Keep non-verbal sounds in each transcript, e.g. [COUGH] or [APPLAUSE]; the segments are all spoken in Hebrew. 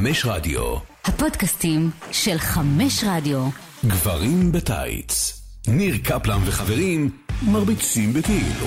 חמש רדיו, הפודקאסטים של חמש רדיו. גברים בטייץ. ניר קפלן וחברים מרביצים בכאילו.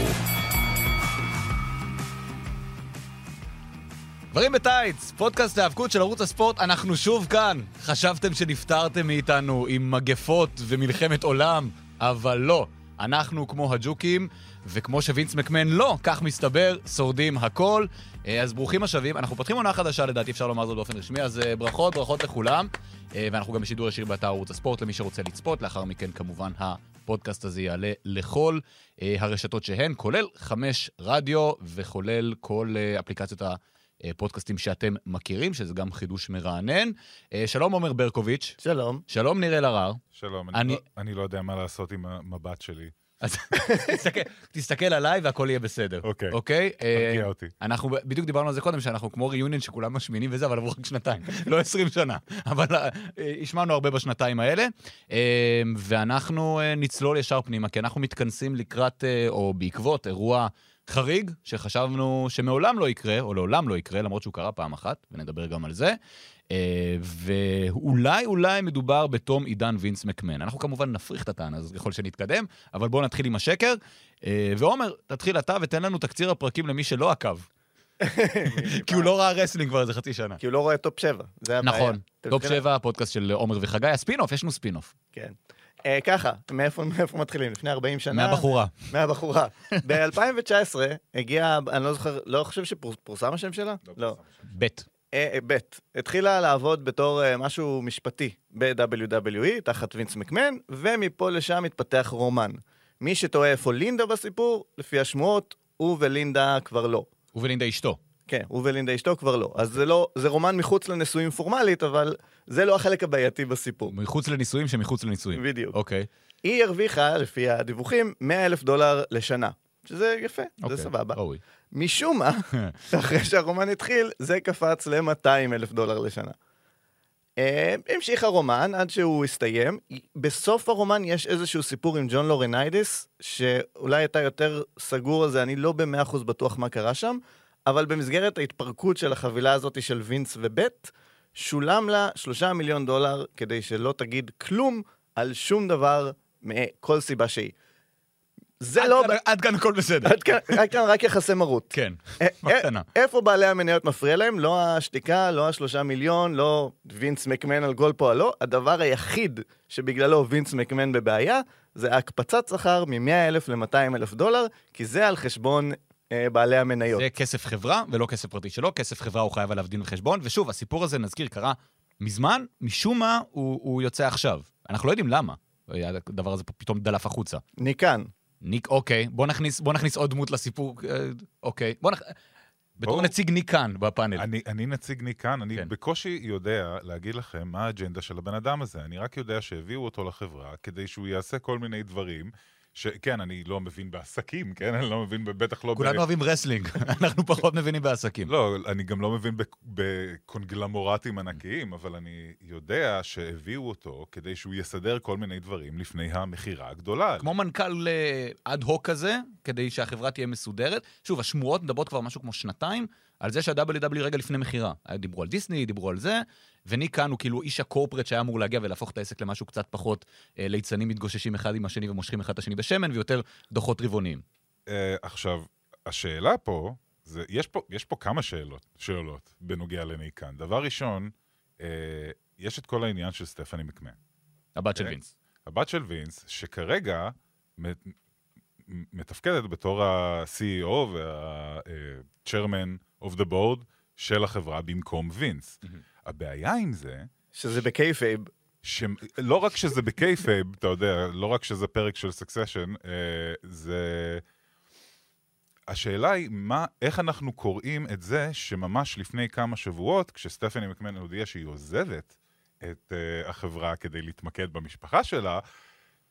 דברים בטייץ, פודקאסט ההאבקות של ערוץ הספורט, אנחנו שוב כאן. חשבתם שנפטרתם מאיתנו עם מגפות ומלחמת עולם, אבל לא. אנחנו כמו הג'וקים, וכמו שווינס מקמן לא, כך מסתבר, שורדים הכל. אה, אז ברוכים השבים, אנחנו פותחים עונה חדשה לדעתי, אפשר לומר זאת באופן רשמי, אז אה, ברכות, ברכות לכולם. אה, ואנחנו גם בשידור ישיר באתר ערוץ הספורט למי שרוצה לצפות, לאחר מכן כמובן הפודקאסט הזה יעלה לכל הרשתות שהן, כולל חמש רדיו וכולל כל אפליקציות הפודקאסטים שאתם מכירים, שזה גם חידוש מרענן. שלום עומר ברקוביץ'. שלום. שלום ניר אלהרר. שלום, אני- אני, לא, אני לא יודע מה לעשות עם המבט שלי. אז תסתכל, תסתכל עליי והכל יהיה בסדר. אוקיי. אוקיי? אה, תרגיע אותי. אנחנו בדיוק דיברנו על זה קודם, שאנחנו כמו ריוניון שכולם משמינים וזה, אבל עברו רק שנתיים, [LAUGHS] לא 20 שנה. אבל אה, השמענו הרבה בשנתיים האלה, אה, ואנחנו אה, נצלול ישר פנימה, כי אנחנו מתכנסים לקראת, אה, או בעקבות אירוע חריג, שחשבנו שמעולם לא יקרה, או לעולם לא יקרה, למרות שהוא קרה פעם אחת, ונדבר גם על זה. אה, ואולי אולי מדובר בתום עידן וינס מקמן. אנחנו כמובן נפריך את הטענה הזאת ככל שנתקדם, אבל בואו נתחיל עם השקר. אה, ועומר, תתחיל אתה ותן לנו תקציר הפרקים למי שלא עקב. [LAUGHS] כי הוא לא ראה wrestling כבר איזה חצי שנה. כי הוא לא רואה Top 7, זה הבעיה. נכון, Top צריכים- 7, הפודקאסט של עומר וחגי, הספינוף, יש לנו ספינוף. כן. אה, ככה, מאיפה מאיפה מתחילים? לפני 40 שנה? מהבחורה. מהבחורה. [LAUGHS] ב-2019 הגיע, אני לא זוכר, לא חושב שפורסם השם שלה? לא. ב'. אה, אה, ב', התחילה לעבוד בתור אה, משהו משפטי ב-WWE, תחת וינס מקמן, ומפה לשם התפתח רומן. מי שתוהה איפה לינדה בסיפור, לפי השמועות, הוא ולינדה כבר לא. ובלינדה אשתו. כן, הוא ולינדה אשתו כבר לא. אז זה לא, זה רומן מחוץ לנישואים פורמלית, אבל זה לא החלק הבעייתי בסיפור. מחוץ לנישואים שמחוץ לנישואים. בדיוק. אוקיי. היא הרוויחה, לפי הדיווחים, 100 אלף דולר לשנה. שזה יפה, אוקיי, זה סבבה. ראוי. משום מה, [LAUGHS] אחרי שהרומן התחיל, זה קפץ ל-200 אלף דולר לשנה. אה, המשיך הרומן עד שהוא הסתיים. בסוף הרומן יש איזשהו סיפור עם ג'ון לורניידיס, שאולי אתה יותר סגור על זה, אני לא במאה אחוז בטוח מה קרה שם, אבל במסגרת ההתפרקות של החבילה הזאת של וינס ובט, שולם לה שלושה מיליון דולר כדי שלא תגיד כלום על שום דבר מכל סיבה שהיא. זה עד לא... כאן- עד כאן הכל בסדר. עד כאן, רק כאן רק יחסי מרות. כן, אה, [LAUGHS] בקטנה. אה, איפה בעלי המניות מפריע להם? לא השתיקה, לא השלושה מיליון, לא וינס מקמן על כל פועלו. הדבר היחיד שבגללו וינס מקמן בבעיה, זה הקפצת שכר מ-100 אלף ל-200 אלף דולר, כי זה על חשבון בעלי המניות. זה כסף חברה ולא כסף פרטי שלו, כסף חברה הוא חייב עליו דין וחשבון, ושוב, הסיפור הזה, נזכיר, קרה מזמן, משום מה הוא, הוא יוצא עכשיו. אנחנו לא יודעים למה. הדבר הזה פתאום דלף החוצה. ניקן. ניק, אוקיי, בוא נכניס, בוא נכניס עוד דמות לסיפור, אה, אוקיי. בוא נכ... בתור. נציג ניק כאן בפאנל. אני, אני נציג ניקן, אני. כן. בקושי יודע להגיד לכם מה האג'נדה של הבן אדם הזה. אני רק יודע שהביאו אותו לחברה כדי שהוא יעשה כל מיני דברים. שכן, אני לא מבין בעסקים, כן? [LAUGHS] אני לא מבין, בטח לא... כולנו. אוהבים wrestling, [LAUGHS] אנחנו פחות מבינים בעסקים. לא, אני גם לא מבין בק- בקונגלומרטים ענקיים, אבל אני יודע שהביאו אותו כדי שהוא יסדר כל מיני דברים לפני המכירה הגדולה. כמו מנכ"ל אה, אד הוק כזה, כדי שהחברה תהיה מסודרת. שוב, השמועות מדברות כבר משהו כמו שנתיים, על זה שה-WWE רגע לפני מכירה. דיברו על דיסני, דיברו על זה, וניק קאן הוא כאילו איש ה corporate שהיה אמור להגיע ולהפוך את העסק למשהו קצת פחות אה, ליצנים מתגוששים אחד עם השני ומושכים אחד את השני בשמן, ויותר דוחות רבעוניים. אה, עכשיו, השאלה פה, זה, יש פה, יש פה כמה שאלות, שאלות בנוגע לניקן. דבר ראשון, אה, יש את כל העניין של סטפני מקמן. הבת של כן. וינס. הבת של וינס, שכרגע מתפקדת בתור ה-CEO וה-Chairman of the Board של החברה במקום וינס. הבעיה עם זה, שזה ב kayfabe. שלא רק שזה ב kayfabe, אתה יודע, לא רק שזה פרק של Succession, אה, זה... השאלה היא, מה, איך אנחנו קוראים את זה שממש לפני כמה שבועות, כשסטפני מקמן הודיעה שהיא עוזבת את אה, החברה כדי להתמקד במשפחה שלה,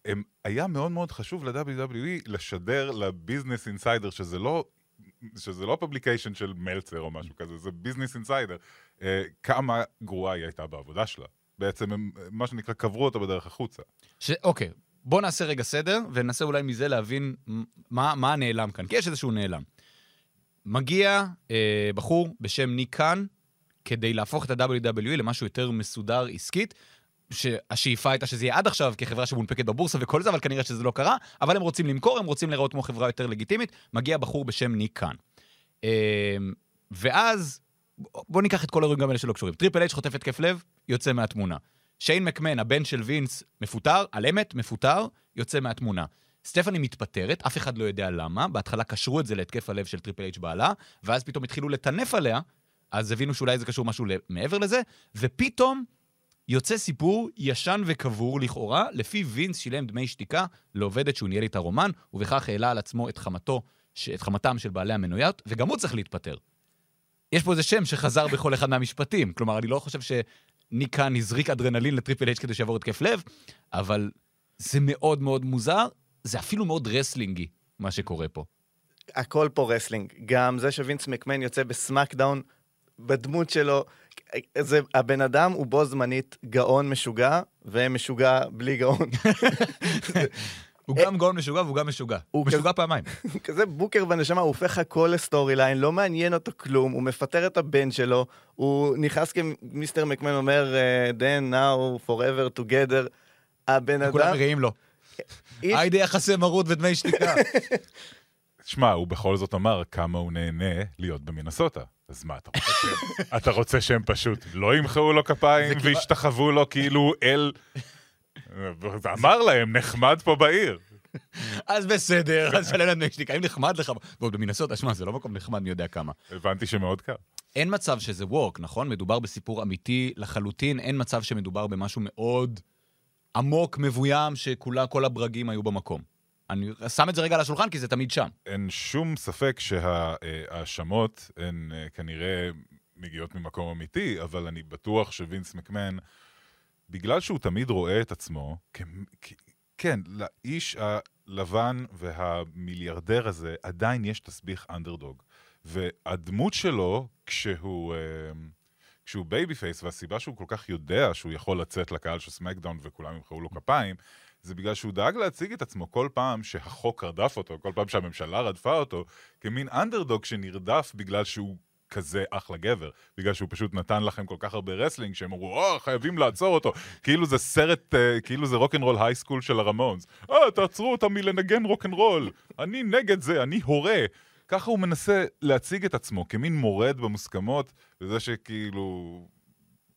הם, היה מאוד מאוד חשוב ל-WWE לשדר ל Business Insider, שזה לא... שזה לא publication של מלצר או משהו כזה, זה Business Insider, אה, כמה גרועה היא הייתה בעבודה שלה. בעצם הם, מה שנקרא, קברו אותה בדרך החוצה. ש... אוקיי, בוא נעשה רגע סדר, וננסה אולי מזה להבין מה, מה נעלם כאן, כי יש איזשהו נעלם. מגיע אה, בחור בשם ניק כדי להפוך את ה-WWE למשהו יותר מסודר עסקית, שהשאיפה הייתה שזה יהיה עד עכשיו כחברה שמונפקת בבורסה וכל זה, אבל כנראה שזה לא קרה, אבל הם רוצים למכור, הם רוצים להיראות כמו חברה יותר לגיטימית, מגיע בחור בשם ניק קאן. אמ, ואז, בואו ניקח את כל האירועים גם אלה שלא קשורים. Triple H חוטף התקף לב, יוצא מהתמונה. שיין מקמן, הבן של וינס, מפוטר, על אמת, מפוטר, יוצא מהתמונה. סטפני מתפטרת, אף אחד לא יודע למה, בהתחלה קשרו את זה להתקף הלב של Triple H בעלה, ואז פתאום התחילו לטנף עליה, אז הבינו שאולי זה קשור משהו מעבר לזה, ופתאום יוצא סיפור ישן וקבור לכאורה, לפיו וינס שילם דמי שתיקה לעובדת שהוא ניהל איתה רומן, ובכך העלה על עצמו את חמתו, את חמתם של בעלי המניות, וגם הוא צריך להתפטר. יש פה איזה שם שחזר בכל אחד מהמשפטים. כלומר, אני לא חושב שניק קאן הזריק אדרנלין ל Triple H כדי שיעבור התקף לב, אבל זה מאוד מאוד מוזר, זה אפילו מאוד רסלינגי, מה שקורה פה. הכל פה wrestling. גם זה שווינס מקמן יוצא ב SmackDown בדמות שלו, זה, הבן אדם הוא בו זמנית גאון משוגע, ומשוגע בלי גאון. [LAUGHS] הוא גם גאון משוגע והוא גם משוגע. הוא משוגע פעמיים. כזה booker בנשמה, הוא הופך הכל ל storyline, לא מעניין אותו כלום, הוא מפטר את הבן שלו, הוא נכנס כמיסטר מקמן אומר, then, now, forever, together. הבן אדם... כולם מראים לו. היידה יחסי מרות ודמי שתיקה. [LAUGHS] שמע, הוא בכל זאת אמר כמה הוא נהנה להיות במינסוטה. אז מה, אתה רוצה שהם, [LAUGHS] אתה רוצה שהם פשוט לא ימחאו לו כפיים וישתחוו לו כאילו אל... אמר להם, נחמד פה בעיר. אז בסדר, אז שלם לנו שתיקה, אם נחמד לך, ועוד במינסוטה, שמע, זה לא מקום נחמד, מי יודע כמה. הבנתי שמאוד קר. אין מצב שזה וורק, נכון? מדובר בסיפור אמיתי לחלוטין, אין מצב שמדובר במשהו מאוד עמוק, מבוים, שכל הברגים היו במקום. אני שם את זה רגע על השולחן, כי זה תמיד שם. אין שום ספק שההאשמות הן אה, כנראה מגיעות ממקום אמיתי, אבל אני בטוח שווינס מקמן, בגלל שהוא תמיד רואה את עצמו, כ... כן, לאיש הלבן והמיליארדר הזה עדיין יש תסביך אנדרדוג. והדמות שלו, כשהוא... אה, כשהוא babyface, והסיבה שהוא כל כך יודע שהוא יכול לצאת לקהל של SmackDown וכולם ימחאו לו כפיים, זה בגלל שהוא דאג להציג את עצמו כל פעם שהחוק רדף אותו, כל פעם שהממשלה רדפה אותו, כמין אנדרדוג שנרדף בגלל שהוא כזה אחלה גבר, בגלל שהוא פשוט נתן לכם כל כך הרבה wrestling, שהם אמרו, או, חייבים לעצור אותו, כאילו זה סרט, אה, כאילו זה Rock 'n' Roll High School של הרמונס. אה, תעצרו אותם מלנגן רוקנרול, אני נגד זה, אני הורה. ככה הוא מנסה להציג את עצמו כמין מורד במוסכמות, וזה שכאילו...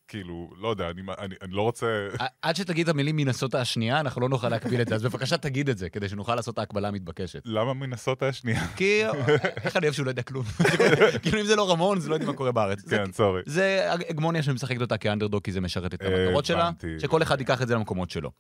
כאילו, לא יודע, אני, אני, אני לא רוצה... עד שתגיד את המילים מנסוטה השנייה, אנחנו לא נוכל להקביל את זה, אז בבקשה תגיד את זה, כדי שנוכל לעשות את ההקבלה המתבקשת. למה מנסוטה השנייה? [LAUGHS] כי איך אני אוהב שהוא לא יודע כלום. [LAUGHS] כאילו אם זה לא רמון, זה לא יודע מה קורה בארץ. כן, סורי. זה הגמוניה שמשחקת אותה כאנדרדוג, כי זה משרת את המטרות שלה, שכל אחד ייקח את זה למקומות שלו.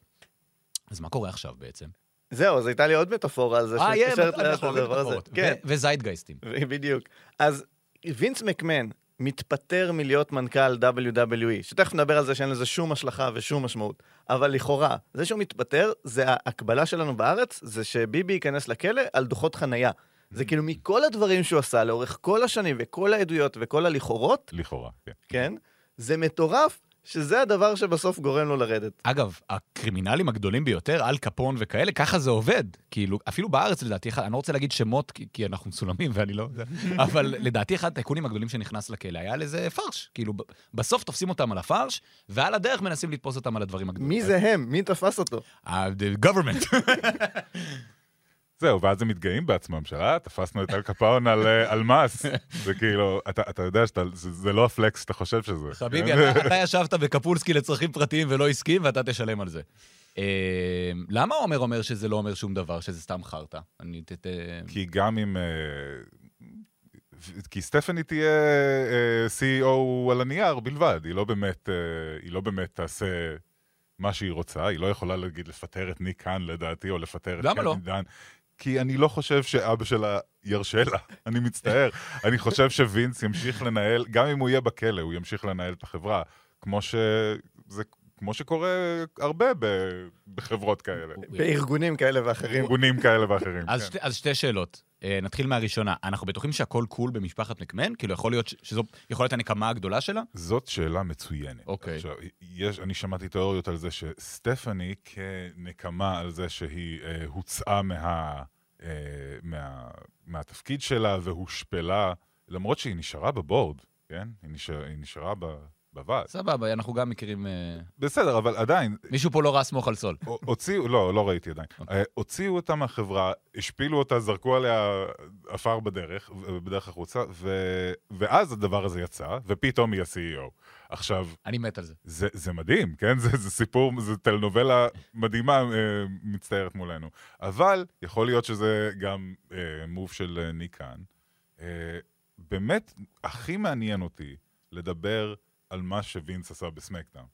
אז מה קורה עכשיו בעצם? זהו, אז הייתה לי עוד מטאפורה על זה, אה, יהיה, אנחנו אוהבים מטאפורות. כן. וזיידגייסטים. בדיוק. אז וינס מקמן מתפטר מלהיות מנכ"ל WWE, שתכף נדבר על זה שאין לזה שום השלכה ושום משמעות, אבל לכאורה, זה שהוא מתפטר, זה ההקבלה שלנו בארץ, זה שביבי ייכנס לכלא על דוחות חנייה. זה כאילו מכל הדברים שהוא עשה לאורך כל השנים וכל העדויות וכל הלכאורות, לכאורה, כן. כן, זה מטורף שזה הדבר שבסוף גורם לו לרדת. אגב, הקרימינלים הגדולים ביותר, אל קפון וכאלה, ככה זה עובד. כאילו, אפילו בארץ לדעתי, אני לא רוצה להגיד שמות כי, כי אנחנו מצולמים ואני לא... [LAUGHS] אבל לדעתי אחד הטייקונים הגדולים שנכנס לכלא היה לזה פרש. כאילו, בסוף תופסים אותם על הפרש, ועל הדרך מנסים לתפוס אותם על הדברים הגדולים. מי זה הם? מי תפס אותו? ה- government. [LAUGHS] זהו, ואז הם מתגאים בעצמם, שלה, תפסנו את אל קפאון על, אה, על מס. זה כאילו, אתה, אתה יודע שזה זה לא הפלקס שאתה חושב שזה. חביבי, אתה, אתה ישבת בקפולסקי לצרכים פרטיים ולא עסקיים, ואתה תשלם על זה. אה, למה עומר אומר שזה לא אומר שום דבר, שזה סתם חרטא? אני ת... כי גם אם... אה, כי סטפני תהיה אה, CEO על הנייר בלבד, היא לא באמת, אה, היא לא באמת תעשה מה שהיא רוצה, היא לא יכולה להגיד לפטר את ניק קאן לדעתי, או לפטר את למה לא? דן. כי אני לא חושב שאבא שלה ירשה לה, [LAUGHS] אני מצטער. אני חושב שווינס ימשיך לנהל, גם אם הוא יהיה בכלא, הוא ימשיך לנהל את החברה, כמו שזה... כמו שקורה הרבה ב- בחברות כאלה. בארגונים כאלה ואחרים. ארגונים כאלה ואחרים. אז, כן. שתי, אז שתי שאלות. אה, נתחיל מהראשונה. אנחנו בטוחים שהכל קול במשפחת מקמן? כאילו, יכול להיות שזו יכולה להיות הנקמה הגדולה שלה? זאת שאלה מצוינת. אוקיי. עכשיו, יש, אני שמעתי תיאוריות על זה שסטפני, כנקמה על זה שהיא אה, הוצאה מה, אה, מה, מהתפקיד שלה והושפלה, למרות שהיא נשארה בבורד כן? היא, נשאר, היא נשארה ב, בוועד. סבבה, אנחנו גם מכירים... אה, בסדר, אבל עדיין, מישהו פה לא ראה סמוך על סול. הוציאו, לא, לא ראיתי עדיין. אוקיי. אה, הוציאו אותה מהחברה, השפילו אותה, זרקו עליה עפר בדרך, בדרך החוצה, ו... ואז הדבר הזה יצא, ופתאום היא ה-CEO. עכשיו, אני מת על זה. זה, זה מדהים, כן? זה, זה סיפור, זה טלנובלה מדהימה אה, מצטיירת מולנו. אבל יכול להיות שזה גם אה, מוב של ניקן. אה, באמת, הכי מעניין אותי לדבר על מה שווינס עשה בסמקדאון.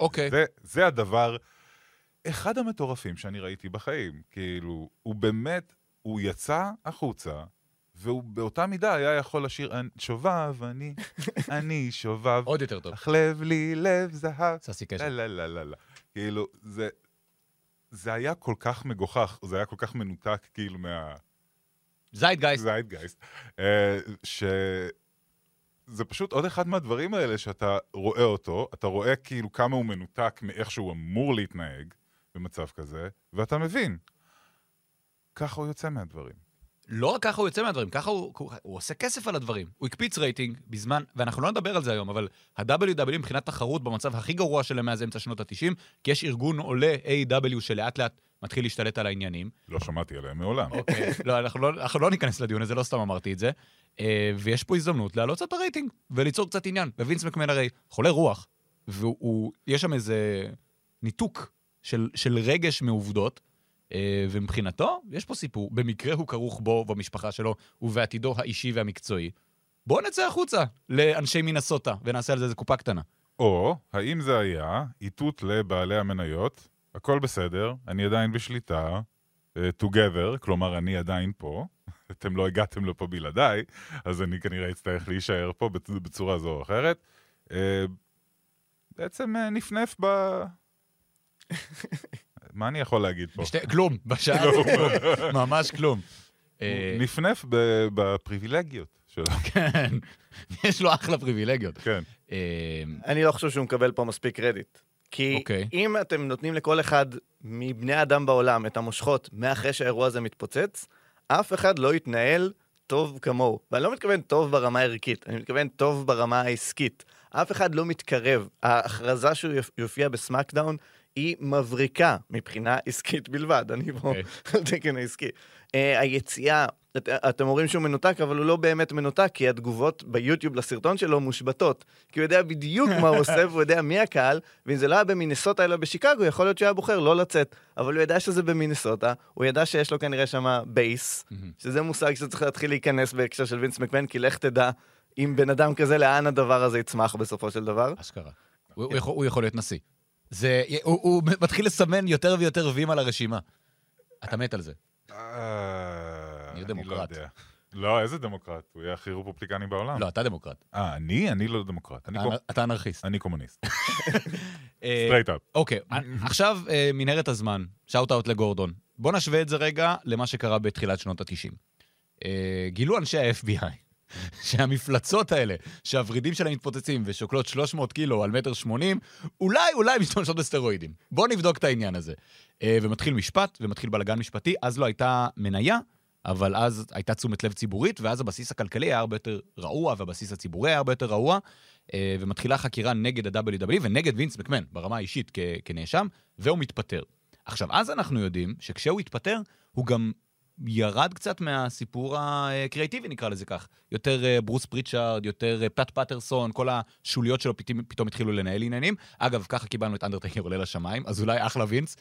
אוקיי. זה, זה הדבר, אחד המטורפים שאני ראיתי בחיים. כאילו, הוא באמת, הוא יצא החוצה, והוא באותה מידה היה יכול לשיר "אני- שובב, אני, [LAUGHS] אני שובב, עוד יותר טוב. אך לב לי לב זהב. ססי קשר. לא, לא, לא, לא. כאילו, זה... זה היה כל כך מגוחך, זה היה כל כך מנותק כאילו מה... זיידגייסט. זיידגייסט, אה, ש... זה פשוט עוד אחד מהדברים האלה שאתה רואה אותו, אתה רואה כאילו כמה הוא מנותק מאיך שהוא אמור להתנהג במצב כזה, ואתה מבין. ככה הוא יוצא מהדברים. לא רק ככה הוא יוצא מהדברים, ככה הוא, הוא, הוא עושה כסף על הדברים. הוא הקפיץ רייטינג בזמן, ואנחנו לא נדבר על זה היום, אבל ה-WW מבחינת תחרות במצב הכי גרוע שלהם מאז אמצע שנות ה-90, כי יש ארגון עולה A.W. שלאט לאט מתחיל להשתלט על העניינים. לא שמעתי עליהם מעולם. אוקיי, לא, אנחנו לא, אנחנו לא ניכנס לדיון הזה, לא סתם אמרתי את זה. אה, ויש פה הזדמנות להעלות קצת הרייטינג וליצור קצת עניין. ווינס מקמן הרי חולה רוח, ויש שם איזה ניתוק של, של רגש מעובדות, אה, ומבחינתו, יש פה סיפור, במקרה הוא כרוך בו ובמשפחה שלו ובעתידו האישי והמקצועי. בואו נצא החוצה לאנשי מינסוטה ונעשה על זה איזה קופה קטנה. או, האם זה היה איתות לבעלי המניות, הכל בסדר, אני עדיין בשליטה, uh, together, כלומר אני עדיין פה, [LAUGHS] אתם לא הגעתם לפה בלעדיי, אז אני כנראה אצטרך להישאר פה בצ- בצורה זו או אחרת. Uh, בעצם uh, נפנף ב... מה אני יכול להגיד פה? בשתי, כלום, בשעה הזאת כלום, ממש כלום. [LAUGHS] אה, נפנף ב- בפריבילגיות שלו, [LAUGHS] כן, יש לו אחלה פריבילגיות. כן. אה, אני לא חושב שהוא מקבל פה מספיק קרדיט. כי אוקיי. אם אתם נותנים לכל אחד מבני האדם בעולם את המושכות מאחרי שהאירוע הזה מתפוצץ, אף אחד לא יתנהל טוב כמוהו. ואני לא מתכוון טוב ברמה הערכית, אני מתכוון טוב ברמה העסקית. אף אחד לא מתקרב. ההכרזה שהוא יופ- יופיע בסמאקדאון היא מבריקה מבחינה עסקית בלבד, אני פה אוקיי. על תקן העסקי. Uh, היציאה, את, אתם אומרים שהוא מנותק, אבל הוא לא באמת מנותק, כי התגובות ביוטיוב לסרטון שלו מושבתות. כי הוא יודע בדיוק מה הוא עושה, והוא יודע מי הקהל, ואם זה לא היה במינסוטה אלא בשיקגו, יכול להיות שהוא היה בוחר לא לצאת. אבל הוא ידע שזה במינסוטה, הוא ידע שיש לו כנראה שם בייס, שזה מושג שצריך להתחיל להיכנס בהקשר של וינס מקמן, כי לך תדע אם בן אדם כזה, לאן הדבר הזה יצמח בסופו של דבר. אשכרה. הוא, הוא, יכול, הוא יכול להיות נשיא. זה, הוא, הוא מתחיל לסמן יותר ויותר ויים על הרשימה. אתה מת על זה. אה, אני לא דמוקרט. לא, איזה דמוקרט? הוא יהיה הכי רפובליקני בעולם. לא, אתה דמוקרט. אה, אני? אני לא דמוקרט. אתה, אנרכיסט. אני קומוניסט. [LAUGHS] אה, straight up. אוקיי, עכשיו אה, מנהרת הזמן, shout out לגורדון. בוא נשווה את זה רגע למה שקרה בתחילת שנות ה-90. אה, גילו אנשי ה-FBI [LAUGHS] שהמפלצות האלה, שהוורידים שלהם מתפוצצים ושוקלות 300 קילו על מטר 80, אולי, אולי משתמשות בסטרואידים. בוא נבדוק את העניין הזה. אה, ומתחיל משפט, ומתחיל בלאגן משפטי, אז לא הייתה מניה, אבל אז הייתה תשומת לב ציבורית, ואז הבסיס הכלכלי היה הרבה יותר רעוע, והבסיס הציבורי היה הרבה יותר רעוע, אה, ומתחילה חקירה נגד ה-WWE ונגד וינס מקמן, ברמה האישית כ- כנאשם, והוא מתפטר. עכשיו, אז אנחנו יודעים שכשהוא התפטר, הוא גם ירד קצת מהסיפור הקריאטיבי, נקרא לזה כך. יותר אה, ברוס פריצ'ארד, יותר אה, פאט פטרסון, כל השוליות שלו פתאום התחילו לנהל עניינים. אגב, ככה קיבלנו את אנדרטייקר עולה לשמיים, אז אולי אחלה וינס.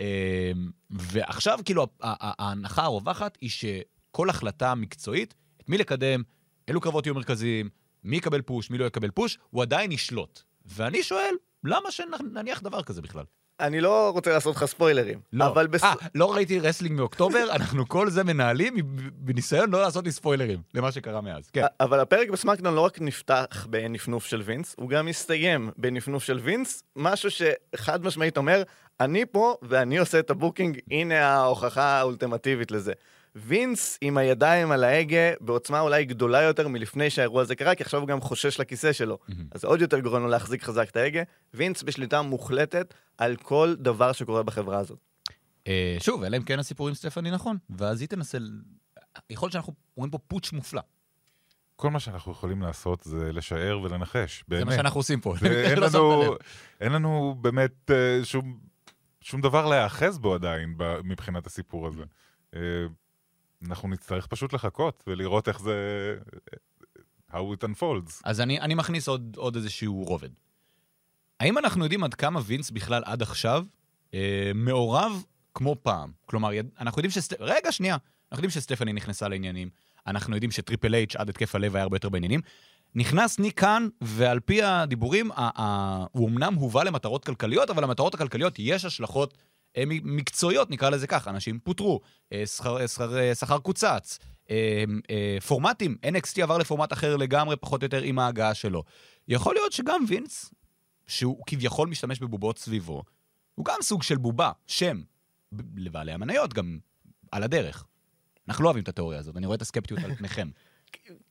אה, ועכשיו, כאילו, ההנחה הרווחת היא שכל החלטה מקצועית, את מי לקדם, אילו קרבות יהיו מרכזיים, מי יקבל פוש, מי לא יקבל פוש, הוא עדיין ישלוט. ואני שואל, למה שנניח דבר כזה בכלל? אני לא רוצה לעשות לך ספוילרים, לא. אבל בס... אה, לא ראיתי wrestling מאוקטובר, [LAUGHS] אנחנו כל זה מנהלים בניסיון לא לעשות לי ספוילרים למה שקרה מאז. כן. אבל הפרק ב SmackDown לא רק נפתח בנפנוף של וינס, הוא גם מסתיים בנפנוף של וינס, משהו שחד משמעית אומר, אני פה ואני עושה את ה booking, הנה ההוכחה האולטימטיבית לזה. וינס עם הידיים על ההגה בעוצמה אולי גדולה יותר מלפני שהאירוע הזה קרה, כי עכשיו הוא גם חושש לכיסא שלו. אז זה עוד יותר גורם לו להחזיק חזק את ההגה. וינס בשליטה מוחלטת על כל דבר שקורה בחברה הזאת. אה, שוב, אלא אם כן הסיפור עם סטפני נכון, ואז היא תנסה... יכול להיות שאנחנו רואים פה פוטש מופלא. כל מה שאנחנו יכולים לעשות זה לשער ולנחש, באמת. זה מה שאנחנו עושים פה. זה- אין [LAUGHS] לא לנו. אין לנו באמת אה, שום, שום דבר להיאחז בו עדיין ב- מבחינת הסיפור הזה. אנחנו נצטרך פשוט לחכות ולראות איך זה... how it unfolds. אז אני, אני מכניס עוד, עוד איזשהו רובד. האם אנחנו יודעים עד כמה וינס בכלל עד עכשיו אה, מעורב כמו פעם? כלומר, יד, אנחנו יודעים שסט... רגע, שנייה. אנחנו יודעים שסטפני נכנסה לעניינים, אנחנו יודעים שטריפל אייץ' עד התקף הלב היה הרבה יותר בעניינים. נכנס ניק כאן, ועל פי הדיבורים, ה- ה- הוא אמנם הובא למטרות כלכליות, אבל למטרות הכלכליות יש השלכות מקצועיות, נקרא לזה כך. אנשים פוטרו, אה, אה, שכר, אה, קוצץ, אה, אה, פורמטים, NXT עבר לפורמט אחר לגמרי, פחות או יותר, עם ההגעה שלו. יכול להיות שגם וינס, שהוא כביכול משתמש בבובות סביבו, הוא גם סוג של בובה, שם, לבעלי המניות גם על הדרך. אנחנו לא אוהבים את התיאוריה הזאת, אני רואה את הסקפטיות על פניכם.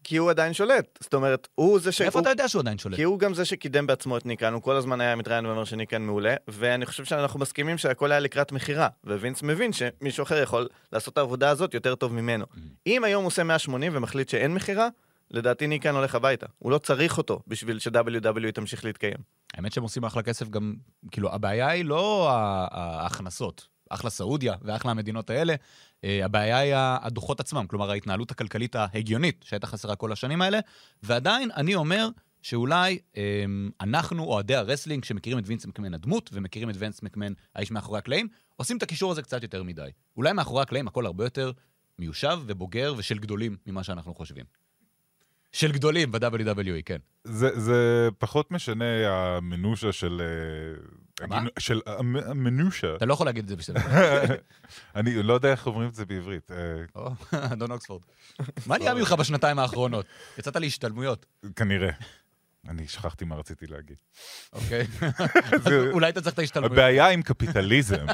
כי הוא עדיין שולט. זאת אומרת, הוא זה ש... מאיפה הוא- אתה יודע שהוא עדיין שולט? כי הוא גם זה שקידם בעצמו את ניקן, הוא כל הזמן היה מתראיין ואומר שניקן מעולה, ואני חושב שאנחנו מסכימים שהכל היה לקראת מכירה, ווינס מבין שמישהו אחר יכול לעשות את העבודה הזאת יותר טוב ממנו. אם היום הוא עושה 180 ומחליט שאין מכירה, לדעתי ניק קאן הולך הביתה. הוא לא צריך אותו בשביל ש-WWE תמשיך להתקיים. האמת שהם עושים אחלה כסף גם, כאילו, הבעיה היא לא ההכנסות. אחלה סעודיה ואחלה המדינות האלה, הבעיה היא הדוחות עצמם, כלומר ההתנהלות הכלכלית ההגיונית שהייתה חסרה כל השנים האלה, ועדיין אני אומר שאולי אה, אנחנו, אוהדי ה wrestling, שמכירים את וינס מקמן הדמות ומכירים את וינס מקמן האיש מאחורי הקלעים, עושים את הקישור הזה קצת יותר מדי. אולי מאחורי הקלעים הכל הרבה יותר מיושב ובוגר ושל גדולים ממה שאנחנו חושבים. של גדולים ב-WWE, כן. זה, זה פחות משנה המנושה של... אה, מה? של המ- המנושה. אתה לא יכול להגיד את זה בשביל... [LAUGHS] אני לא יודע איך אומרים את זה בעברית. אה, [LAUGHS] אדון אוקספורד. מה נהיה ממך בשנתיים האחרונות? יצאת להשתלמויות, כנראה. אני שכחתי מה רציתי להגיד. אוקיי? [LAUGHS] אולי אתה צריך את ההשתלמויות. הבעיה עם קפיטליזם, אה,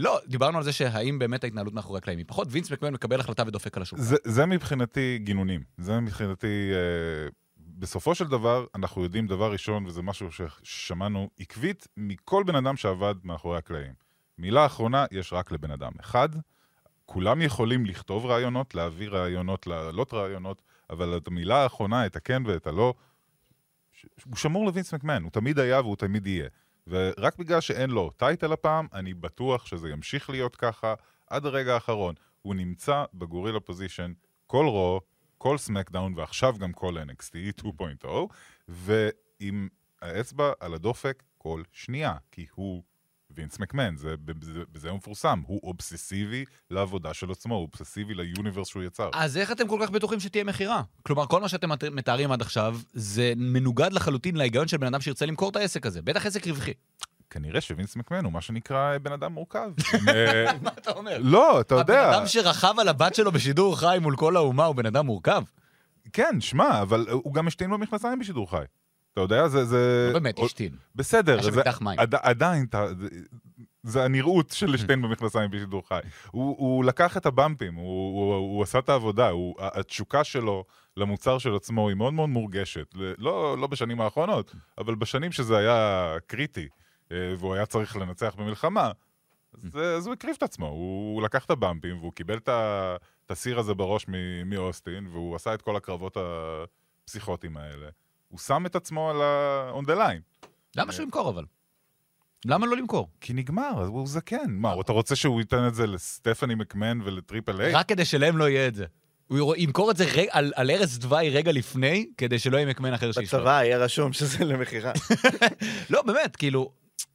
לא, דיברנו על זה שהאם באמת ההתנהלות מאחורי הקלעים היא פחות, וינס מקמן מקבל החלטה ודופק על השולחן. זה, זה מבחינתי גינונים. זה מבחינתי... אה, בסופו של דבר, אנחנו יודעים דבר ראשון, וזה משהו ששמענו עקבית מכל בן אדם שעבד מאחורי הקלעים. מילה אחרונה יש רק לבן אדם. אחד, כולם יכולים לכתוב רעיונות, להביא רעיונות, להעלות רעיונות, אבל את המילה האחרונה, את הכן ואת הלא, הוא שמור לווינס מקמן, הוא תמיד היה והוא תמיד יהיה. ורק בגלל שאין לו title הפעם, אני בטוח שזה ימשיך להיות ככה עד הרגע האחרון. הוא נמצא ב gorilla position כל Raw, כל SmackDown, ועכשיו גם כל NXT 2.0, ועם האצבע על הדופק כל שנייה, כי הוא וינס מקמן, זה, בזה, בזה הוא מפורסם, הוא אובססיבי לעבודה של עצמו, הוא אובססיבי ליוניברס שהוא יצר. אז איך אתם כל כך בטוחים שתהיה מכירה? כלומר, כל מה שאתם מת- מתארים עד עכשיו, זה מנוגד לחלוטין להיגיון של בן אדם שירצה למכור את העסק הזה. בטח עסק רווחי. כנראה שווינס מקמן הוא מה שנקרא בן אדם מורכב. [LAUGHS] אה, [LAUGHS] מה אתה אומר? לא, אתה יודע. הבן אדם שרכב על הבת שלו בשידור חי מול כל האומה הוא בן אדם מורכב? כן, שמע, אבל הוא גם השתין במכנסיים בשידור חי. אתה יודע, זה... זה... לא באמת, השתין. בסדר, זה, מים. עד, עדיין, אתה- זה, הנראות של לשתין [LAUGHS] במכנסיים בשידור חי. הוא, הוא לקח את הבמפים, הוא, הוא, הוא עשה את העבודה, הוא, התשוקה שלו למוצר של עצמו היא מאוד מאוד מורגשת. לא, לא בשנים האחרונות, אבל בשנים שזה היה קריטי, אה, והוא היה צריך לנצח במלחמה, [LAUGHS] אז, אז הוא הקריב את עצמו, הוא, הוא לקח את הבמפים והוא קיבל את, את הסיר הזה בראש מאוסטין, והוא עשה את כל הקרבות הפסיכוטיים האלה. הוא שם את עצמו על ה... on the line. למה שהוא ימכור אבל? למה לא למכור? כי נגמר, אז הוא זקן. מה, אתה רוצה שהוא ייתן את זה לסטפני מקמן ולטריפל איי? רק כדי שלהם לא יהיה את זה. הוא ימכור את זה רג- על על ערש דווי רגע לפני, כדי שלא יהיה מקמן אחר שישלוט. בצבא יהיה רשום שזה למכירה. [LAUGHS] לא, באמת, כאילו,